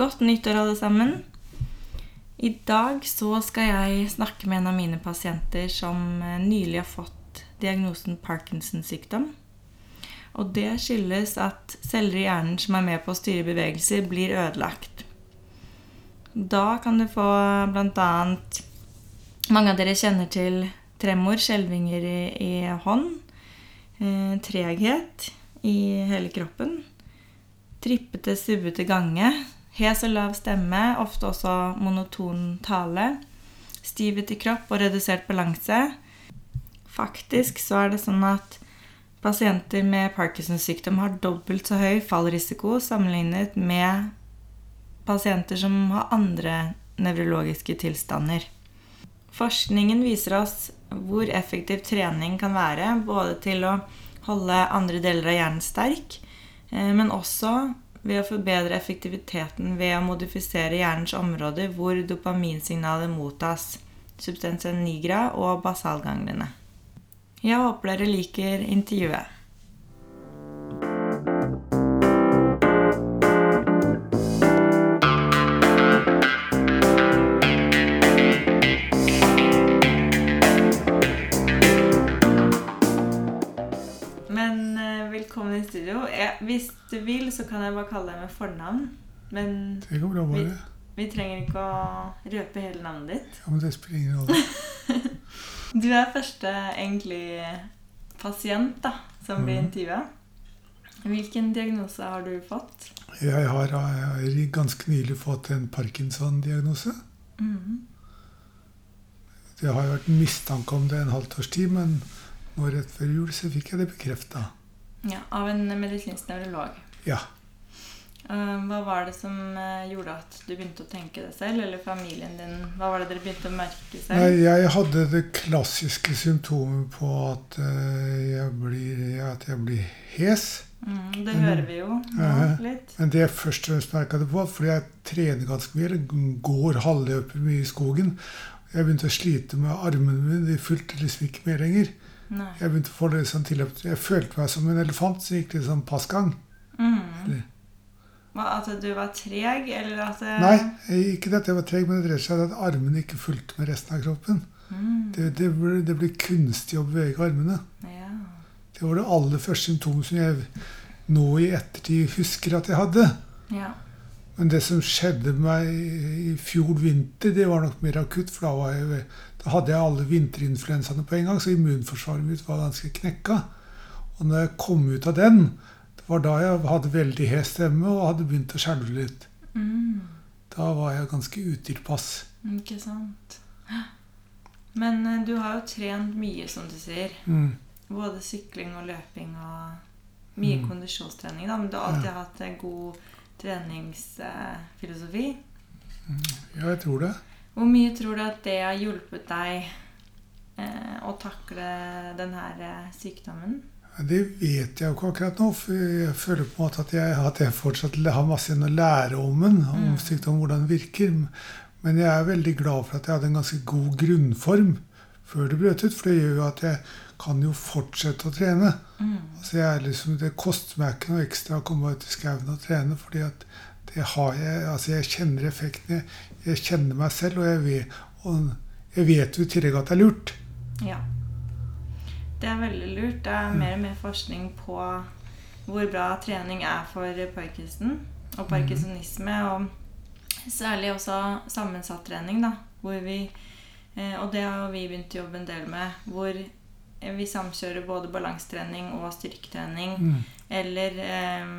Godt nyttår, alle sammen. I dag så skal jeg snakke med en av mine pasienter som eh, nylig har fått diagnosen Parkinsons sykdom. Og det skyldes at celler i hjernen som er med på å styre bevegelser, blir ødelagt. Da kan du få bl.a. Mange av dere kjenner til tremor, skjelvinger i, i hånd, eh, treghet i hele kroppen, trippete, subbete gange, hes og lav stemme, ofte også monoton tale, stivhet i kropp og redusert balanse. Faktisk så er det sånn at pasienter med Parkinsons sykdom har dobbelt så høy fallrisiko sammenlignet med pasienter som har andre nevrologiske tilstander. Forskningen viser oss hvor effektiv trening kan være, både til å holde andre deler av hjernen sterk, eh, men også ved å forbedre effektiviteten ved å modifisere hjernens områder hvor dopaminsignalet mottas, substansen nigra og basalganglene. Jeg håper dere liker intervjuet. Studio. Jeg, hvis du vil, så kan jeg bare kalle deg med fornavn. Men Det går bra, vi, bare. vi trenger ikke å røpe hele navnet ditt. Ja, men det spiller ingen rolle. Du er første egentlig pasient da, som blir Mhm. intervjua. Hvilken diagnose har du fått? Jeg har, jeg har ganske nylig fått en Parkinson-diagnose. Mm. Det har vært mistanke om det en halvt års tid, men nå rett før jul så fikk jeg det bekrefta. Ja, Av en medisinsk nevrolog. Ja. Eh, Hva var det som eh, gjorde at du begynte å tenke det selv, eller familien din? Hva var det dere begynte å merke Nei, jeg hadde det klassiske symptomet på at eh, jeg blir, at jeg blir hes. Mm, det hører vi jo nå litt. Men det jeg først og fremst merka det på, fordi jeg trener ganske mye, går halvløper mye i skogen Jeg begynte å slite med armene mine. De fulgte liksom ikke med lenger. Nei. Jeg begynte å få det sånn tilløp. Jeg følte meg som en elefant som gikk litt sånn passgang. Mm. At du var treg, eller at det Nei, ikke at jeg var treg, men det dreier seg om at armene ikke fulgte med resten av kroppen. Mm. Det, det, ble, det ble kunstig å bevege armene. Ja. Det var det aller første symptomet som jeg nå i ettertid husker at jeg hadde. ja. Men det som skjedde med meg i fjor vinter, det var nok mer akutt. For da, jeg, da hadde jeg alle vinterinfluensaene på en gang, så immunforsvaret mitt var ganske knekka. Og når jeg kom ut av den, det var da jeg hadde veldig hes stemme og hadde begynt å skjelve litt. Mm. Da var jeg ganske utilpass. Ikke sant. Men eh, du har jo trent mye, som du sier. Mm. Både sykling og løping og mye Mm. kondisjonstrening. Da. Men du har alltid hatt god treningsfilosofi. Ja, jeg tror det. Hvor mye tror du at det har hjulpet deg eh, å takle denne eh, sykdommen? Det vet jeg jo ikke akkurat nå, for jeg føler på en måte at jeg, at jeg fortsatt har masse igjen å lære om den, om Mm. sykdom, hvordan den virker. Men jeg er veldig glad for at jeg hadde en ganske god grunnform før det brøt ut, for det gjør jo at jeg kan jo fortsette å trene. Mm. Altså jeg er liksom, det koster meg ikke noe ekstra å komme ut i skauen og trene, fordi at det har jeg, altså jeg kjenner effekten, jeg, jeg kjenner meg selv, og jeg vet, og jeg vet jo i tillegg at det er lurt. Ja. Det er veldig lurt. Det er mer og mer forskning på hvor bra trening er for parkinson og parkinsonisme. Og særlig også sammensatt trening, da. Hvor vi, eh, og det har vi begynt å jobbe en del med. Hvor vi samkjører både balansetrening og styrketrening. Mm. Eller eh,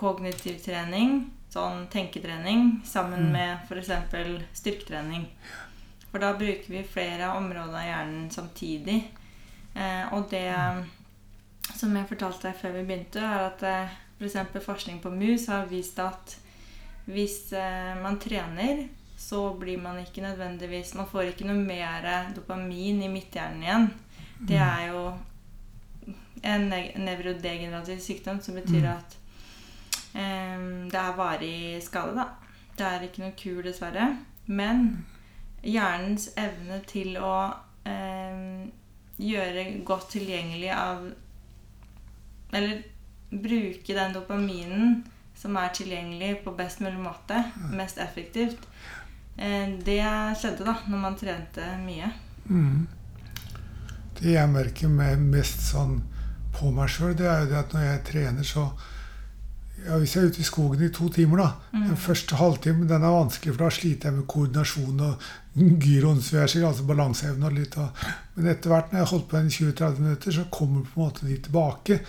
kognitiv trening, sånn tenketrening, sammen Mm. med f.eks. styrketrening. For da bruker vi flere områder av hjernen samtidig. Eh, og det som jeg fortalte deg før vi begynte, er at eh, f.eks. forskning på mus har vist at hvis eh, man trener, så blir man ikke nødvendigvis Man får ikke noe mer dopamin i midthjernen igjen. Det er jo en nevrodegenerativ sykdom som betyr Mm. at eh, det er varig skade, da. Det er ikke noe kur, dessverre. Men hjernens evne til å eh, gjøre godt tilgjengelig av Eller bruke den dopaminen som er tilgjengelig på best mulig måte, mest effektivt. Eh, det skjedde da når man trente mye. Mm. Det jeg merker med mest sånn på meg sjøl, det er jo det at når jeg trener, så ja, Hvis jeg er ute i skogen i to timer, da Mm. Den første halvtimen den er vanskelig, for da sliter jeg med koordinasjon og gyroen, som jeg sier, altså balanseevne og litt. Og, men etter hvert, når jeg har holdt på en 20-30 minutter, så kommer på en måte de tilbake.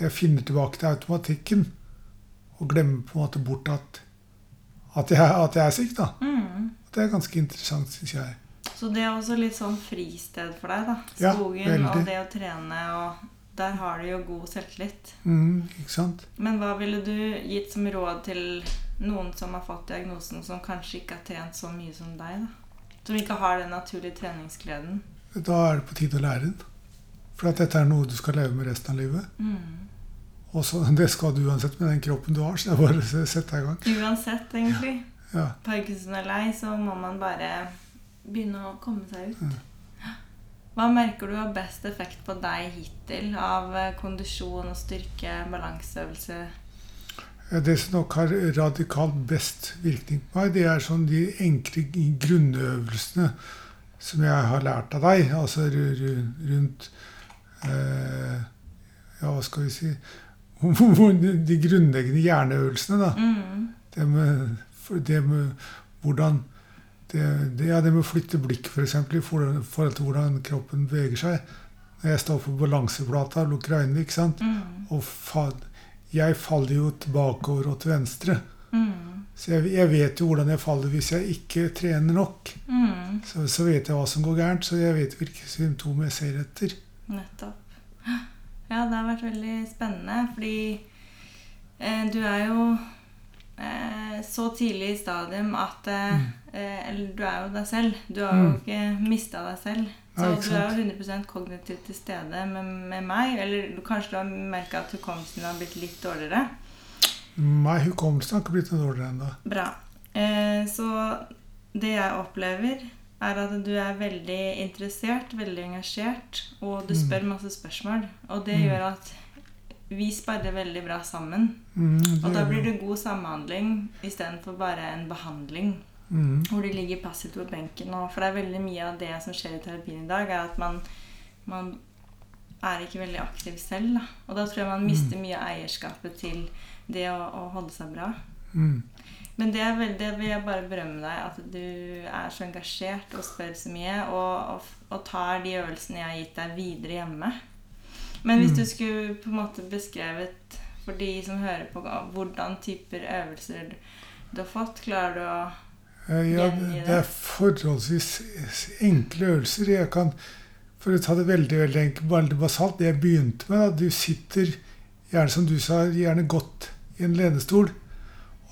Jeg finner tilbake til automatikken og glemmer på en måte bort at, at, jeg, at jeg er syk. da. Mm. Det er ganske interessant, syns jeg. Så det er også litt sånn fristed for deg, da. Ja, Skogen ja, og det å trene, og der har du jo god selvtillit. Mm, ikke sant? Men hva ville du gitt som råd til noen som har fått diagnosen, som kanskje ikke har trent så mye som deg? da? Som ikke har den naturlige treningsgleden? Da er det på tide å lære den. For at dette er noe du skal leve med resten av livet. Mm. Og så, det skal du uansett med den kroppen du har, så det er bare å sette deg i gang. Uansett, egentlig. Ja. Parkinson er lei, så må man bare begynne å komme seg ut. Hva merker du har best effekt på deg hittil av eh, kondisjon og styrke, balanseøvelse? Det som nok har radikalt best virkning på meg, det er sånn de enkle grunnøvelsene som jeg har lært av deg. Altså ru- ru- rundt eh, Ja, hva skal vi si De grunnleggende hjerneøvelsene, da. Mm. Det med, det med hvordan det, det, ja, det med å flytte blikk, f.eks., i forhold forhold til hvordan kroppen beveger seg. Når jeg står på balanseplata og lukker øynene, ikke sant? Mm. og fa jeg faller jo tilbakeover og til venstre. Mm. Så jeg, jeg vet jo hvordan jeg faller hvis jeg ikke trener nok. Mm. Så, så vet jeg hva som går gærent, så jeg vet hvilke symptomer jeg ser etter. Nettopp. Ja, det har vært veldig spennende, fordi eh, du er jo eh, så tidlig i stadium at eh, eh, Eller du er jo deg selv. Du har jo Mm. ikke mista deg selv. Så ja, du er jo 100% kognitivt til stede med, med meg. Eller kanskje du har merka at hukommelsen har blitt litt dårligere. Nei, hukommelsen har ikke blitt noe dårligere ennå. Bra. Eh, så det jeg opplever, er at du er veldig interessert, veldig engasjert, og du Mm. spør masse spørsmål. Og det Mm. gjør at vi sparrer veldig bra sammen. Mm, Og da blir det. det god samhandling istedenfor bare en behandling. Mm, Hvor de ligger passivt på benken. Og for det er veldig mye av det som skjer i terapien i dag, er at man, man er ikke veldig aktiv selv. Da. Og da tror jeg man mister mye eierskapet til det å, å holde seg bra. mm, Men det, er veldig, det vil jeg bare berømme deg, at du er så engasjert og spør så mye, og, og, og tar de øvelsene jeg har gitt deg, videre hjemme. Men hvis Mm. du skulle på en måte beskrevet for de som hører på, hvordan typer øvelser du, har fått, klarer du å Ja, det er forholdsvis enkle øvelser. Jeg kan, For å ta det veldig veldig enkelt, veldig basalt, det jeg begynte med da, Du sitter gjerne som du sa, gjerne godt i en lenestol.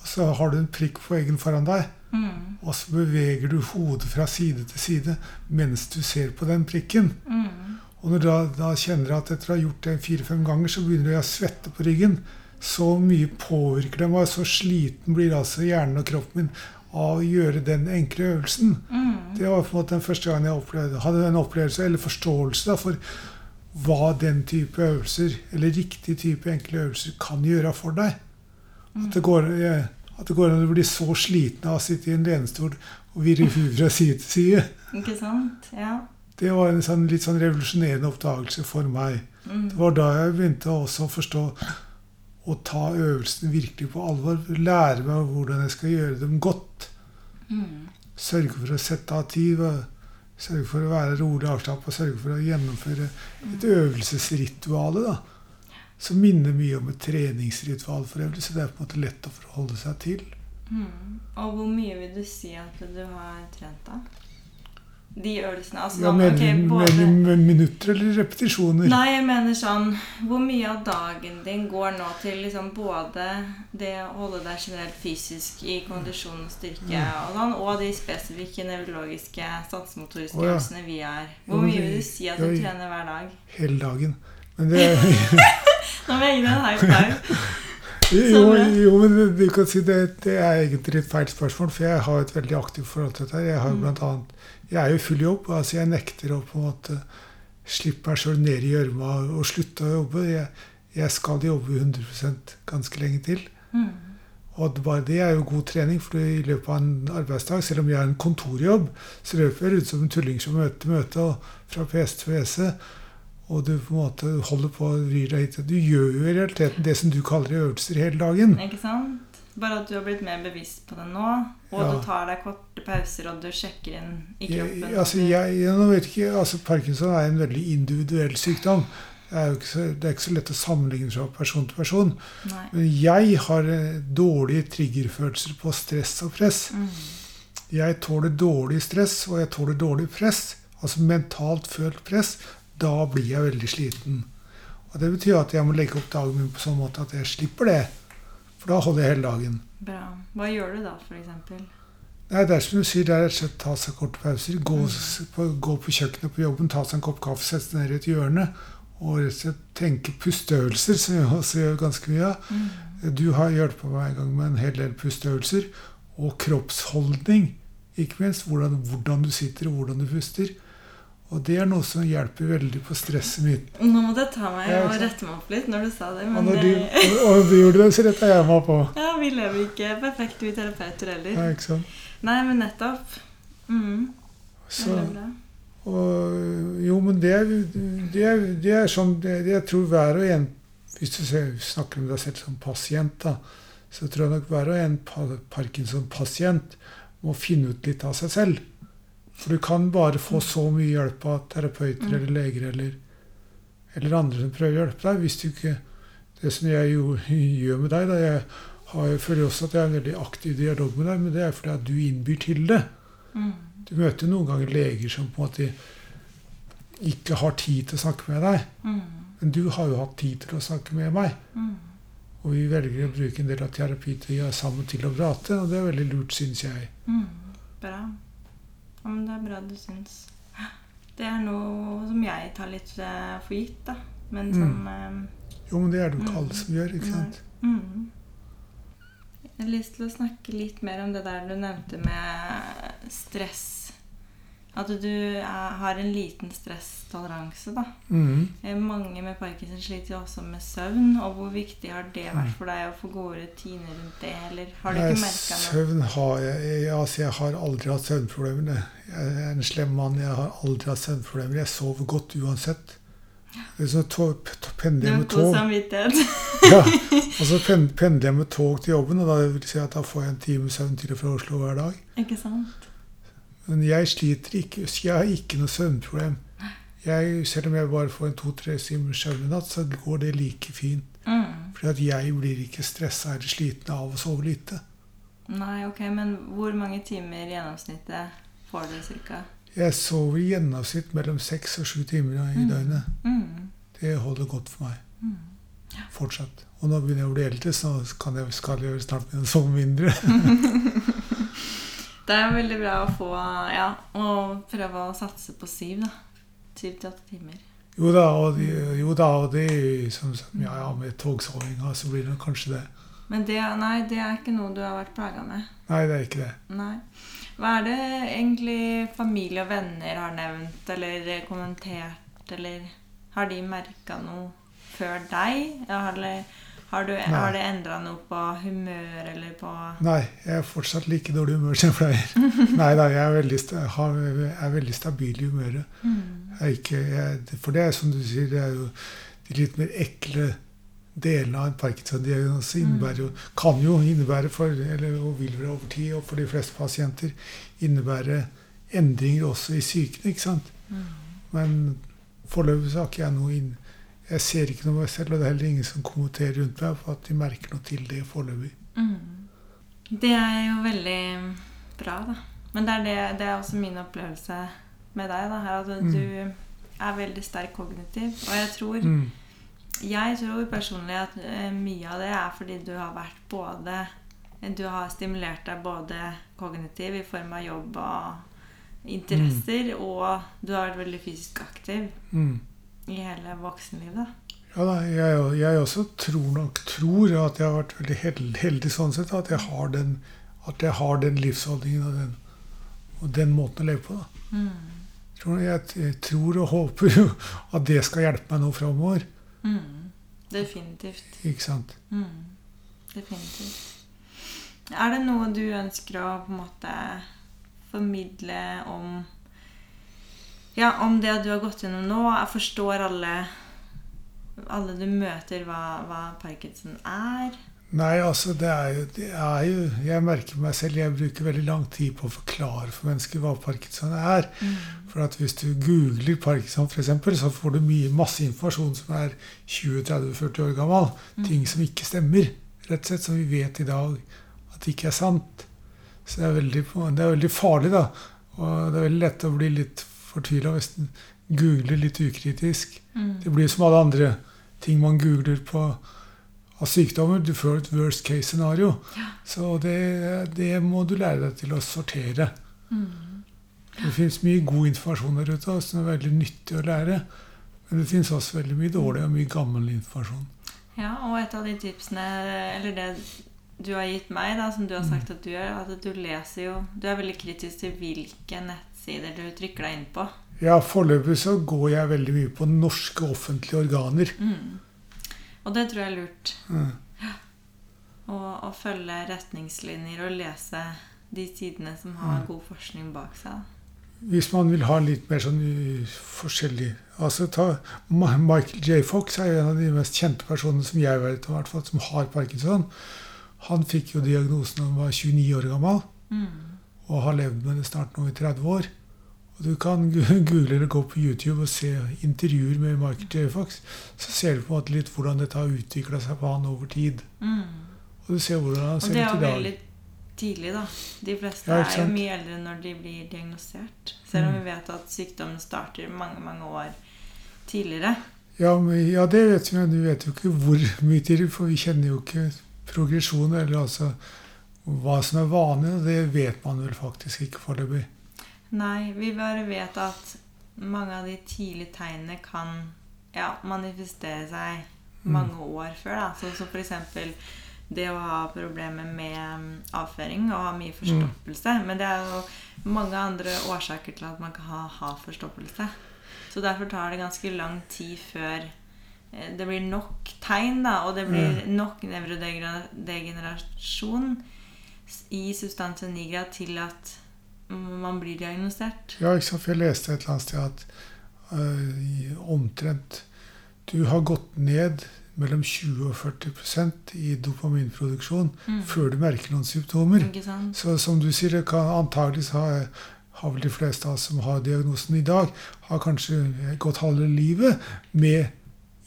Og så har du en prikk på veggen foran deg. mm, Og så beveger du hodet fra side til side mens du ser på den prikken. mm, Og når du da, da kjenner jeg at etter å ha gjort det fire-fem ganger, så begynner du å svette på ryggen. Så mye påvirker det meg, så sliten blir altså hjernen og kroppen min av å gjøre den enkle øvelsen. mm, Det var på en måte den første gangen jeg opplevde, hadde en opplevelse eller forståelse da, for hva den type øvelser, eller riktig type enkle øvelser, kan gjøre for deg. At det går, at det går an å bli så sliten av å sitte i en lenestol og virre huet fra side til side. Ikke sant? Ja. Det var en sånn, litt sånn revolusjonerende oppdagelse for meg. Mm, Det var da jeg begynte også å forstå å ta øvelsene virkelig på alvor. Lære meg hvordan jeg skal gjøre dem godt. mm, Sørge for å sette av tid. Sørge for å være rolig avslappet. Sørge for å gjennomføre et øvelsesritual da, som minner mye om et treningsritual for øvrig. Så det er på en måte lett å forholde seg til. mm. Og hvor mye vil du si at du har trent, da? De øvelsene? Altså, Ja, mener ok, du både- mener minutter eller repetisjoner? Nei, jeg mener sånn Hvor mye av dagen din går nå til liksom både det å holde deg generelt fysisk i kondisjon og styrke Mm. og sånn, og de spesifikke nevrologiske sansemotoriske oh, ja. øvelsene vi er? Hvor ja, mye vil du si at du trener hver dag? Hele dagen. Men det Nå må jeg gi deg en high five. Jo, jo, men du kan si det, det er egentlig et feil spørsmål, for jeg har et veldig aktivt forhold til dette. Jeg har Mm. blant annet, jeg er jo i full jobb. altså Jeg nekter å på en måte slippe meg sjøl ned i gjørma og slutte å jobbe. Jeg, jeg skal jobbe 100 ganske lenge til. Mm. Og bare det er jo god trening, for i løpet av en arbeidsdag, selv om jeg har en kontorjobb, så løper jeg rundt som en tulling som møter møte og fra PC til PC. Og du på en måte holder på å vrir deg hit. Du gjør jo i realiteten det som du kaller øvelser hele dagen. Ikke sant? Bare at du har blitt mer bevisst på det nå, og Ja. du tar deg korte pauser, og du sjekker inn i kroppen. Jeg, altså, jeg, jeg vet ikke, altså Parkinson er en veldig individuell sykdom. Det er så, det er ikke så lett å sammenligne fra person til person. Nei. Men jeg har eh, dårlige triggerfølelser på stress og press. Mm. Jeg tåler dårlig stress, og jeg tåler dårlig press. Altså mentalt følt press. Da blir jeg veldig sliten. Og Det betyr at jeg må legge opp dagen min på sånn måte at jeg slipper det. For da holder jeg hele dagen. Bra. Hva gjør du da, eksempel? Nei, det er som du sier, det er rett og slett ta seg korte pauser. Gå, mm. på, gå på kjøkkenet på jobben, ta seg en kopp kaffe, sette seg ned i et hjørne. Og rett og slett tenke pusteøvelser, som jeg også gjør ganske mye av. Mm. Du har hjulpet meg en gang med en hel del pusteøvelser. Og kroppsholdning, ikke minst. Hvordan, hvordan du sitter og hvordan du puster. Og det er noe som hjelper veldig på stresset mitt. Nå måtte jeg ta meg Ja, og rette meg opp litt når du sa det. Og Men når du, og, du gjorde det, så retta jeg meg på. ja, vi lever ikke perfekt, vi terapeuter Ja, heller. ikke sant? Nei, men nettopp. Mm. Så, og, jo, men det, det, det er sånn det, det Jeg tror hver og en Hvis du snakker om deg selv som pasient, da, så tror jeg nok hver og en Parkinson-pasient må finne ut litt av seg selv. For du kan bare få så mye hjelp av terapeuter Mm. eller leger eller, eller andre som prøver å hjelpe deg. Hvis du ikke Det som jeg jo, gjør med deg da, Jeg, har, jeg føler også at jeg har en veldig aktiv dialog med deg, men det er fordi at du innbyr til det. Mm. Du møter noen ganger leger som på en måte ikke har tid til å snakke med deg. Mm. Men du har jo hatt tid til å snakke med meg. Og vi velger å bruke en del av terapitida sammen til å prate, og det er veldig lurt, syns jeg. Mm. Bra. Ja, men det er bra du syns. Det er noe som jeg tar litt eh, for gitt, da. Men som eh, Jo, men det er det jo ikke Mm. alle som gjør, ikke sant? Mm. Jeg har lyst til å snakke litt mer om det der du nevnte med stress. At du er, har en liten stresstoleranse, da. Mhm. Eh, Mange med Parkinson sliter jo også med søvn. Og hvor viktig har det vært for deg å få gode rutiner rundt det? Eller har du Nei, ikke merka noe? Søvn har jeg, Altså, jeg har aldri hatt søvnproblemer. Jeg er en slem mann. Jeg har aldri hatt søvnproblemer. Jeg sover godt uansett. Det er sånn tog, pendler med tog. Ja, og så pendler jeg med tog til jobben, og da vil si at da får jeg en time søvn til og fra Oslo hver dag. ikke sant? Men jeg sliter ikke. Jeg har ikke noe søvnproblem. Jeg, selv om jeg bare får en to-tre timers søvn i natt, så går det like fint. Mm. Fordi at jeg blir ikke stressa eller sliten av å sove lite. Nei, ok, men hvor mange timer i gjennomsnittet får du cirka? Jeg sover i gjennomsnitt mellom seks og sju timer i Mm. døgnet. Mm. Det holder godt for meg. Mm. Fortsatt. Og nå begynner jeg å bli eldre, så kan jeg, skal jeg snart begynne å sove mindre. Det er veldig bra å få Ja, og prøve å satse på syv, da. Syv til åtte timer. Jo da, og de, jo da, og det som sagt, ja, ja, med togsovinga så blir det kanskje det. Men det, nei, det er ikke noe du har vært plaga med. Nei, det er ikke det. Nei. Hva er det egentlig familie og venner har nevnt eller kommentert, eller har de merka noe før deg? Eller har, du, har det endra noe på humør eller på Nei, jeg er fortsatt like dårlig humør som jeg pleier. Nei da, jeg er veldig, har, er veldig stabil i humøret. mm. Jeg ikke, jeg, for det er som du sier, det er jo de litt mer ekle delene av en Parkinson-diagnose innebærer jo, kan jo innebære for, eller og vil vel over tid, og for de fleste pasienter, innebære endringer også i psyken, ikke sant? Mm. Men foreløpig så har ikke jeg noe inn... Jeg ser ikke noe meg selv, og det er heller ingen som kommenterer rundt meg for at de merker noe til det foreløpig. Mm. Det er jo veldig bra, da. Men det er, det, det er også min opplevelse med deg, da, her, at Mm. du er veldig sterk kognitiv. Og jeg tror Mm. Jeg tror personlig at eh, mye av det er fordi du har vært både Du har stimulert deg både kognitiv i form av jobb og interesser, og du har vært veldig fysisk aktiv Mm. I hele voksenlivet. Ja da, jeg, jeg også tror nok tror at jeg har vært veldig heldig, heldig sånn sett. At jeg har den, jeg har den livsholdningen og den, og den måten å leve på. Mm. Tror Jeg, jeg tror og håper jo at det skal hjelpe meg nå framover. Mm. Definitivt. Ikke sant? Mm. Definitivt. Er det noe du ønsker å på en måte formidle om Ja, om det du har gått gjennom nå? Jeg forstår alle alle du møter, hva, hva parkinson er? Nei, altså det er, jo, det er jo Jeg merker meg selv jeg bruker veldig lang tid på å forklare for mennesker hva parkinson er. Mm. For at hvis du googler parkinson, f.eks., så får du mye, masse informasjon som er 20-30-40 år gammel. Mm. Ting som ikke stemmer. Rett og slett som vi vet i dag at ikke er sant. Så det er veldig, det er veldig farlig, da. Og det er veldig lett å bli litt fortvila hvis en googler litt ukritisk. Mm. Det blir som alle andre ting man googler på av sykdommer. Du får et worst case scenario. Ja. Så det, det, må du lære deg til å sortere. Mm. Ja. Det fins mye god informasjon der ute som er veldig nyttig å lære. Men det fins også veldig mye dårlig og mye gammel informasjon. Ja, og et av de tipsene, eller det du har gitt meg, da, som du har sagt mm. at du gjør, at du leser jo Du er veldig kritisk til hvilke nettsider du trykker deg inn på. Ja, foreløpig så går jeg veldig mye på norske offentlige organer. Mm. Og det tror jeg er lurt. Mm. Å følge retningslinjer og lese de sidene som har mm. god forskning bak seg. Hvis man vil ha litt mer sånn forskjellig altså ta Michael J. Fox er en av de mest kjente personene som jeg vet om, hvert fall, som har parkinson. Han fikk jo diagnosen da han var 29 år gammel, mm. Og har levd med det snart nå i 30 år. Og Du kan google eller gå på YouTube og se intervjuer med Michael J. Fox. Så ser du på en måte litt hvordan dette har utvikla seg på han over tid. Mm. Og du ser hvordan han ser ut i dag. Og det er veldig tidlig, da. De fleste ja, er jo mye eldre når de blir diagnosert. Selv om mm. vi vet at sykdommen starter mange, mange år tidligere. Ja, men, ja det vet vi, men vi vet jo ikke hvor mye tidligere, for vi kjenner jo ikke progresjon, eller altså hva som er vanlig. Det vet man vel faktisk ikke foreløpig. Nei, vi bare vet at mange av de tidlige tegnene kan ja, manifestere seg mm. mange mm. år før. Da. Så, så f.eks. det å ha problemer med um, avføring og ha mye forstoppelse. Mm. Men det er jo mange andre årsaker til at man kan ha, ha forstoppelse. Så derfor tar det ganske lang tid før eh, det blir nok tegn, da, og det blir mm. nok nevrodegenerasjon i substantia nigra til at man blir diagnosert. Ja, ikke sant? for jeg leste et eller annet sted at uh, omtrent Du har gått ned mellom 20 og 40% i dopaminproduksjon mm. før du merker noen symptomer. Så som du sier, det kan antageligvis ha, har vel de fleste av oss som har diagnosen i dag, har kanskje gått halve livet med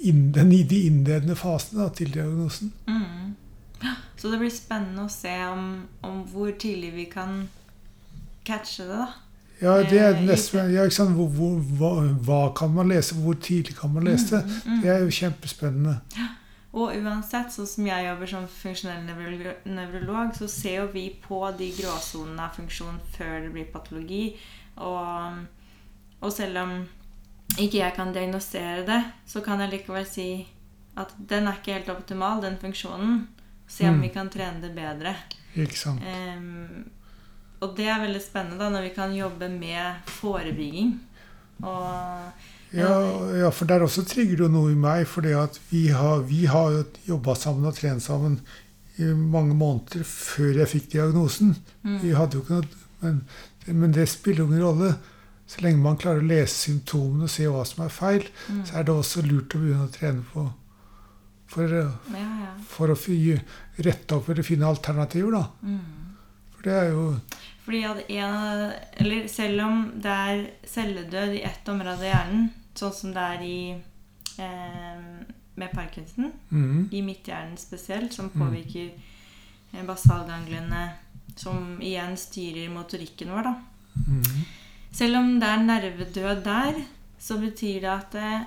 den, de innledende fasene da, til diagnosen. Mm. Så det blir spennende å se om, om hvor tidlig vi kan catche det, da. Ja, det er eh, nesten, ja, ikke sant? Hvor, hvor, hva, hva, kan man lese? Hvor tidlig kan man lese det? Mm, mm. Det er jo kjempespennende. Ja. Og uansett, sånn som jeg jobber som funksjonell nevrolog, så ser jo vi på de gråsonene av funksjon før det blir patologi. Og, og, selv om ikke jeg kan diagnosere det, så kan jeg likevel si at den er ikke helt optimal, den funksjonen. Se om mm. vi kan trene det bedre. Ikke sant. Um, og det er veldig spennende da, når vi kan jobbe med forebygging. Og, ja, ja, for der også trigger det noe i meg. For vi har, vi har jobba sammen og trent sammen i mange måneder før jeg fikk diagnosen. Mm. Vi hadde jo ikke noe, men, men det spiller jo ingen rolle. Så lenge man klarer å lese symptomene og se hva som er feil, mm. så er det også lurt å begynne å trene på for, ja, ja. for å rette opp eller finne alternativer. da. Mm. For det er jo fordi at en, eller Selv om det er celledød i ett område av hjernen, sånn som det er i eh, med parkinson, mm. i midthjernen spesielt, som mm. påvirker mm. basalganglene, som igjen styrer motorikken vår, da. Mm. Selv om det er nervedød der, så betyr det at eh,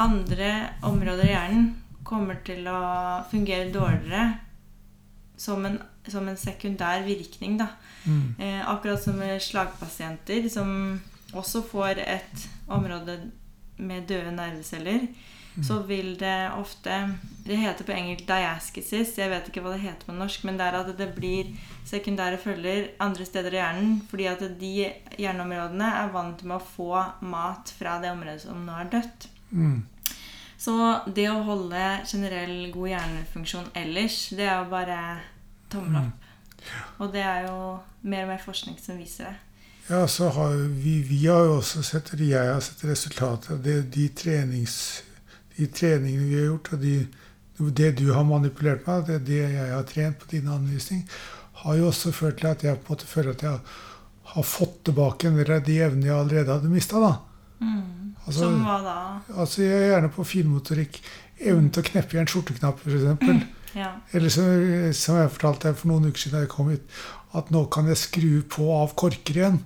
andre områder i hjernen kommer til å fungere dårligere som en, som en sekundær virkning, da. Mm. Eh, akkurat som med slagpasienter, som også får et område med døde nerveceller, mm. så vil det ofte Det heter på engelsk 'diaskesis'. Jeg vet ikke hva det heter på norsk, men det er at det blir sekundære følger andre steder i hjernen. Fordi at de hjerneområdene er vant med å få mat fra det området som nå er dødt. Mm. Så det å holde generell god hjernefunksjon ellers, det er jo bare tommel opp. Og det er jo mer og mer forskning som viser det. Ja, så har vi, vi har jo også sett, eller jeg har sett resultatet av det, de, trenings, de treningene vi har gjort, og de, det du har manipulert meg, det, det jeg har trent på din anvisning, har jo også ført til at jeg på en måte føler at jeg har fått tilbake en del av de evnene jeg allerede hadde mista. Mm. Altså- som hva da? Altså, jeg er gjerne på finmotorikk. Evnen til å kneppe igjen skjorteknapp, f.eks. Ja. Eller som, som jeg fortalte deg for noen uker siden jeg kom hit, at nå kan jeg skru på av korker igjen.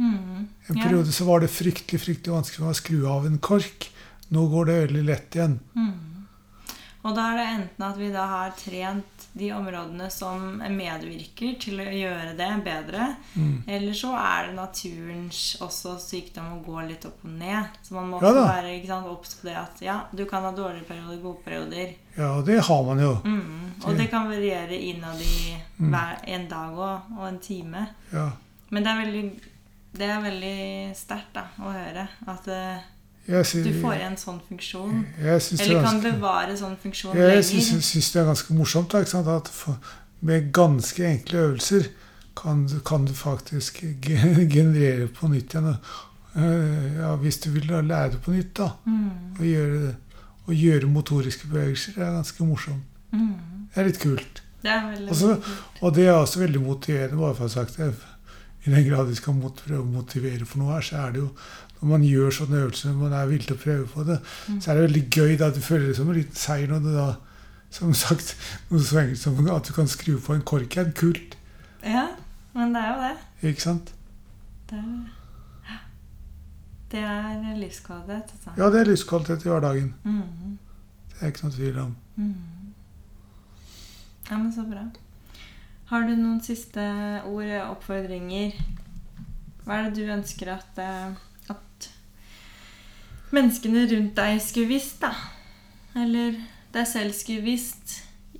Mm. En Ja. periode så var det fryktelig fryktelig vanskelig å skru av en kork. Nå går det veldig lett igjen. Mm. Og da er det enten at vi da har trent de områdene som medvirker til å gjøre det bedre, Mm. eller så er det naturens også sykdom å gå litt opp og ned. Så man må Ja også være ikke sant, obs på det at ja, du kan ha dårlige perioder, gode perioder. Ja, det har man jo. Mm. Og det kan variere innad i Mm. en dag og, og en time. Ja. Men det er veldig, det er veldig sterkt å høre at eh, Jeg, sy- du får igjen sånn funksjon. jeg Eller er kan ganske- bevare sånn funksjon jeg lenger. syns, syns det er ganske morsomt da, at for, med ganske enkle øvelser kan, du- kan du faktisk generere på nytt igjen. øh, Ja, hvis du vil lære det på nytt, da. Mm. Og gjøre, og gjøre motoriske bevegelser. Det er ganske morsomt. Mm. Det er litt kult. Det er veldig, også, kult. Og det er også veldig motiverende, bare for å ha sagt det. I den grad vi skal prøve å motivere for noe her, så er det jo når man gjør sånne øvelser, når man er villig til å prøve på det, Mm. så er det veldig gøy da du føler det som en liten seier når du da som sagt, noe så enkelt som at du kan skru på en kork igjen. Kult. Ja, men det er jo det. Ikke sant? Det er, det er livskvalitet, altså. Ja, det er livskvalitet i hverdagen. Mm. Det er ikke noe tvil om. Mm. Ja, men så bra. Har du noen siste ord, oppfordringer? Hva er det du ønsker at, eh, menneskene rundt deg skulle visst, da? Eller deg selv skulle visst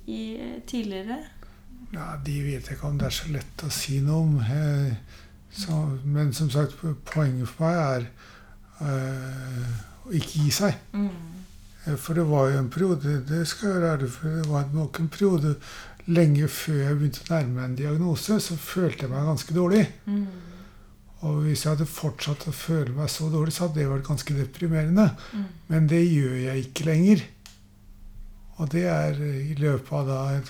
i, tidligere? Ja, De vet jeg ikke om det er så lett å si noe om. Eh, Så, men som sagt, poenget for meg er øh, å ikke gi seg. Mm. Eh, For det var jo en periode det skal jeg være for, det var nok en periode lenge før jeg begynte å nærme meg en diagnose, så følte jeg meg ganske dårlig. Mm. Og hvis jeg hadde fortsatt å føle meg så dårlig, så hadde det vært ganske deprimerende. Mm. Men det gjør jeg ikke lenger. Og det er i løpet av da et,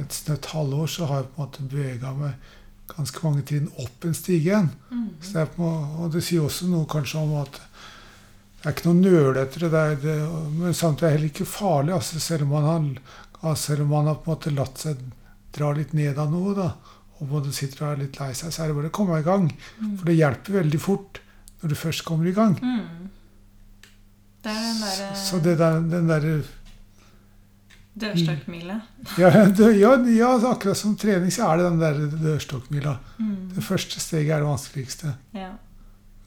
et snøtt halvår så har jeg på en måte bevega meg ganske mange trinn opp en stige igjen. Mm. Så det på, og det sier også noe kanskje om at det er ikke noe nøl etter det der, det, men samtidig er det heller ikke farlig. Altså, selv, om man har, altså, selv om man har på en måte latt seg dra litt ned av noe, da, og både sitter og er litt lei seg, så er det bare å komme i gang. Mm. For det hjelper veldig fort når du først kommer i gang. Mm. Det er den derre Så det der, den derre dørstokkmila. ja, det, ja, ja, altså, akkurat som trening så er det den der dørstokkmila. Mm. Det første steget er det vanskeligste. Ja.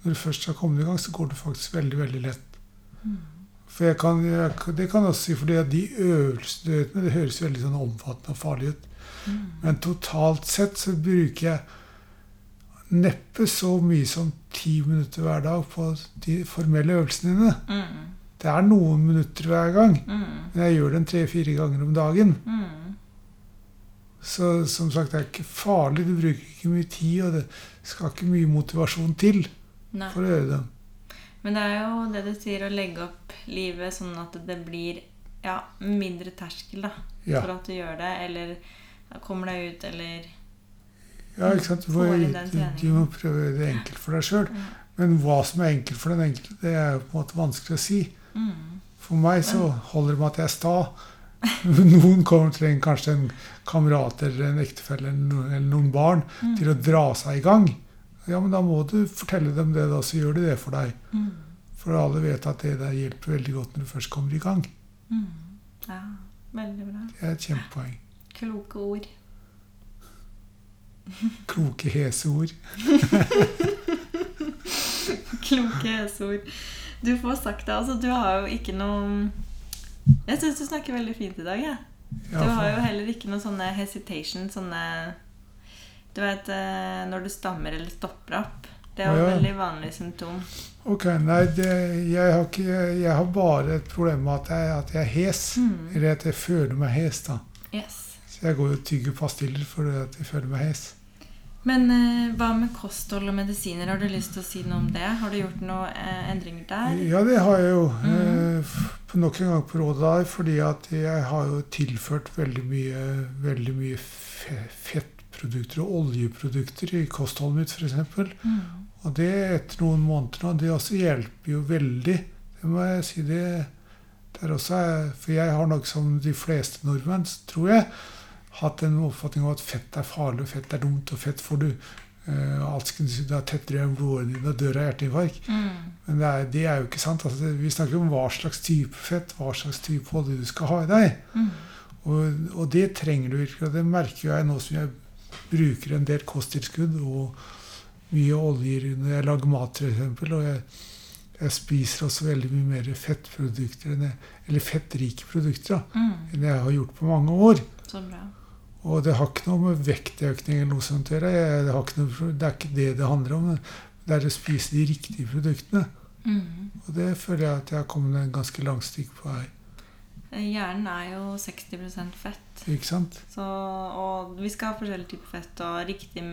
Når du først har kommet i gang, så går det faktisk veldig, veldig lett. Mm. For jeg kan, jeg, det kan jeg også si, fordi de øvelsene du gjør, det høres veldig sånn omfattende og farlig ut. Mm. Men totalt sett så bruker jeg neppe så mye som ti minutter hver dag på de formelle øvelsene dine. Mm. Det er noen minutter hver gang, Mm. men jeg gjør den tre-fire ganger om dagen. Mm. Så som sagt, det er ikke farlig. Du bruker ikke mye tid, og det skal ikke mye motivasjon til Nei. for å gjøre det. Men det er jo det du sier, å legge opp livet sånn at det blir ja, mindre terskel da, Ja. for at du gjør det, eller kommer deg ut, eller Ja, ikke sant? Du, Får du, du må prøve det enkelt for deg sjøl. Mm. Men hva som er enkelt for den enkelte, det er jo på en måte vanskelig å si. mm. For meg så holder det med at jeg er sta. Noen kommer trenger kanskje en kamerat eller en ektefelle eller, noen barn Mm. til å dra seg i gang. Ja, men da må du fortelle dem det, da, så gjør de det for deg. Mm. For alle vet at det der hjelper veldig godt når du først kommer i gang. Mm. Ja, veldig bra. Det er et kjempepoeng. Kloke ord. Kloke, hese ord. Kloke heseord. Du får sagt det. Altså, du har jo ikke noe Jeg syns du snakker veldig fint i dag. jeg. Du Ja, har jo heller ikke noe sånne hesitation, sånne Du vet eh, når du stammer eller stopper opp. Det er jo ja. et veldig vanlig symptom. ok, nei, det, jeg, har ikke, jeg har bare et problem med at jeg, at jeg er hes. Mm. Eller at jeg føler meg hes, da. Yes. Så jeg går og tygger pastiller fordi at jeg føler meg hes. Men eh, hva med kosthold og medisiner? Har du lyst til å si noe om det? Har du gjort noen eh, endringer der? Ja, det har jeg jo. Mm. eh, Nok en gang på rådet der, fordi at jeg har jo tilført veldig mye, veldig mye fe- fettprodukter og oljeprodukter i kostholdet mitt, f.eks. Mm. Og det etter noen måneder nå, det også hjelper jo veldig. Det må jeg si. Det, det er også, for jeg har nok som de fleste nordmenn, tror jeg, hatt en oppfatning av at fett er farlig, og fett er dumt, og fett får du uh, alskens, da tettere enn blodårene dine og dør av hjerteinfarkt. Mm. Men det er, det er jo ikke sant. Altså, vi snakker om hva slags type fett, hva slags type olje du skal ha i deg. Mm. Og, og det trenger du virkelig. Og det merker jeg nå som jeg bruker en del kosttilskudd og mye oljer når jeg lager mat, f.eks. Og jeg, jeg spiser også veldig mye mer fettprodukter, jeg, eller fettrike produkter, da, Mm. enn jeg har gjort på mange år. Så bra. Og det har ikke noe med vektøkning eller noe sånt å gjøre. Det, er ikke det det handler om. Det er å spise de riktige produktene. Mm. Og det føler jeg at jeg har kommet en ganske langt stykke på. Eh, Hjernen er jo 60% fett. Ikke sant? Så, og vi skal ha forskjellige typer fett og riktig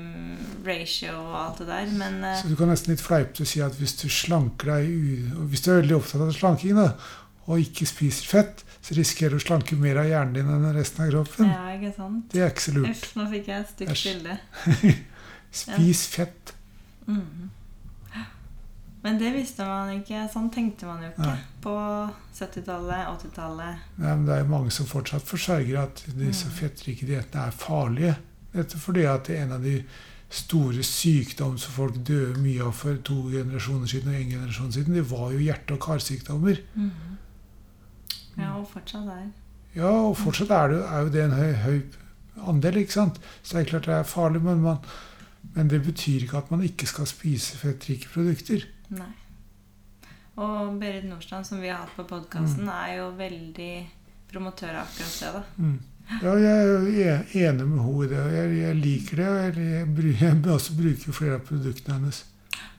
ratio og alt det der, men eh, Så du kan nesten litt fleipete si at hvis du slanker deg Hvis du er veldig opptatt av slanking da, og ikke spiser fett, så risikerer du å slanke mer av hjernen din enn resten av kroppen. ja, ikke sant? Det er ikke så lurt. Uff, nå fikk jeg et stygt bilde. Spis fett. Mm. Men det visste man ikke. Sånn tenkte man jo ikke Nei. på 70-tallet, 80-tallet. Nei, men det er jo mange som fortsatt forsørger at disse Mm. fettrike diettene er farlige. Dette fordi at det er en av de store sykdommer som folk døde mye av for to generasjoner siden og en generasjon siden, det var jo hjerte- og karsykdommer. Mm. Ja, og fortsatt er. Ja, og fortsatt er, det, er jo det en høy, høy andel, ikke sant? Så det er klart det er farlig, men, man, men det betyr ikke at man ikke skal spise fettrike produkter. Nei. Og Berit Nordstrand, som vi har hatt på podkasten, er jo veldig promotør av akkurat det. da. Mm. Ja, jeg er e- enig med henne i det. Jeg, jeg liker det, og jeg, jeg, jeg, jeg også bruker flere av produktene hennes.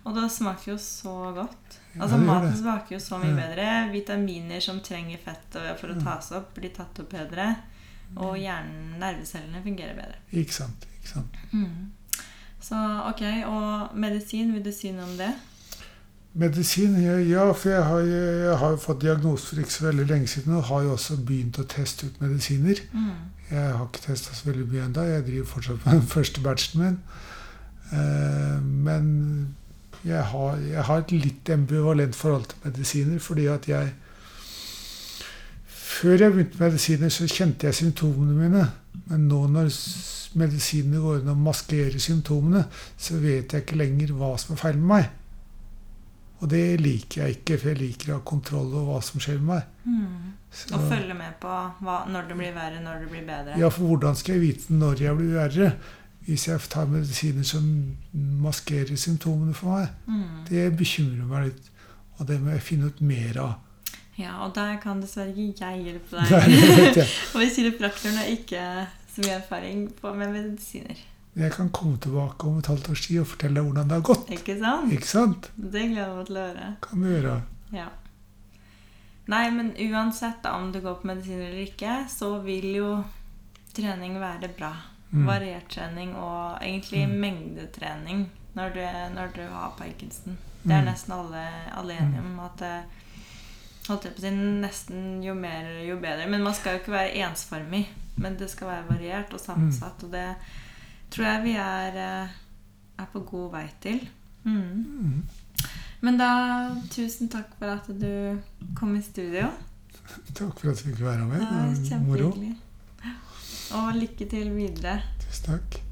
Og det smaker jo så godt. Altså ja, Maten det. smaker jo så mye bedre. Vitaminer som trenger fett for å tas opp, blir tatt opp bedre. Og hjernen, nervecellene, fungerer bedre. Ikke sant? Ikke sant? Mm. Så ok, Og medisin, vil du si noe om det? Medisin? Ja, for jeg har, jeg har fått diagnose for ikke så veldig lenge siden, og har jo også begynt å teste ut medisiner. Mm. Jeg har ikke testa så veldig mye ennå. Jeg driver fortsatt med den første batchen min. Eh, men jeg har, jeg har et litt ambivalent forhold til medisiner, fordi at jeg Før jeg begynte med medisiner, så kjente jeg symptomene mine. Men nå når medisinene går inn og maskerer symptomene, så vet jeg ikke lenger hva som er feil med meg. Og det liker jeg ikke, for jeg liker å ha kontroll over hva som skjer med meg. Mm. Så- Og følge med på hva, når det blir verre, når det blir bedre. Ja, for hvordan skal jeg vite når jeg blir verre? Hvis jeg tar medisiner som maskerer symptomene for meg. Mm. Det bekymrer meg litt. Og det må jeg finne ut mer av. Ja, og der kan dessverre ikke jeg hjelpe deg. og vi kiropraktoren har ikke så mye erfaring på, med medisiner. Jeg kan komme tilbake om et halvt års tid og fortelle deg hvordan det har gått. Ikke sant? Ikke sant? Det gleder jeg meg til å høre. Kan du gjøre. Ja. Nei, men uansett da, om du går på medisiner eller ikke, så vil jo trening være bra. Mm. Variert trening og egentlig Mm. mengdetrening når du, når du har Parkinson. Det er Mm. nesten alle, alle enige om at eh, holdt jeg på å si, nesten jo mer, jo bedre. Men man skal jo ikke være ensformig. Men det skal være variert og sammensatt. Og det tror jeg vi er, eh, er på god vei til. Mm. Mm. Men da, tusen takk for at du kom i studio. Takk for at du fikk være med. Det var kjempehyggelig. Og lykke til videre. Tusen takk.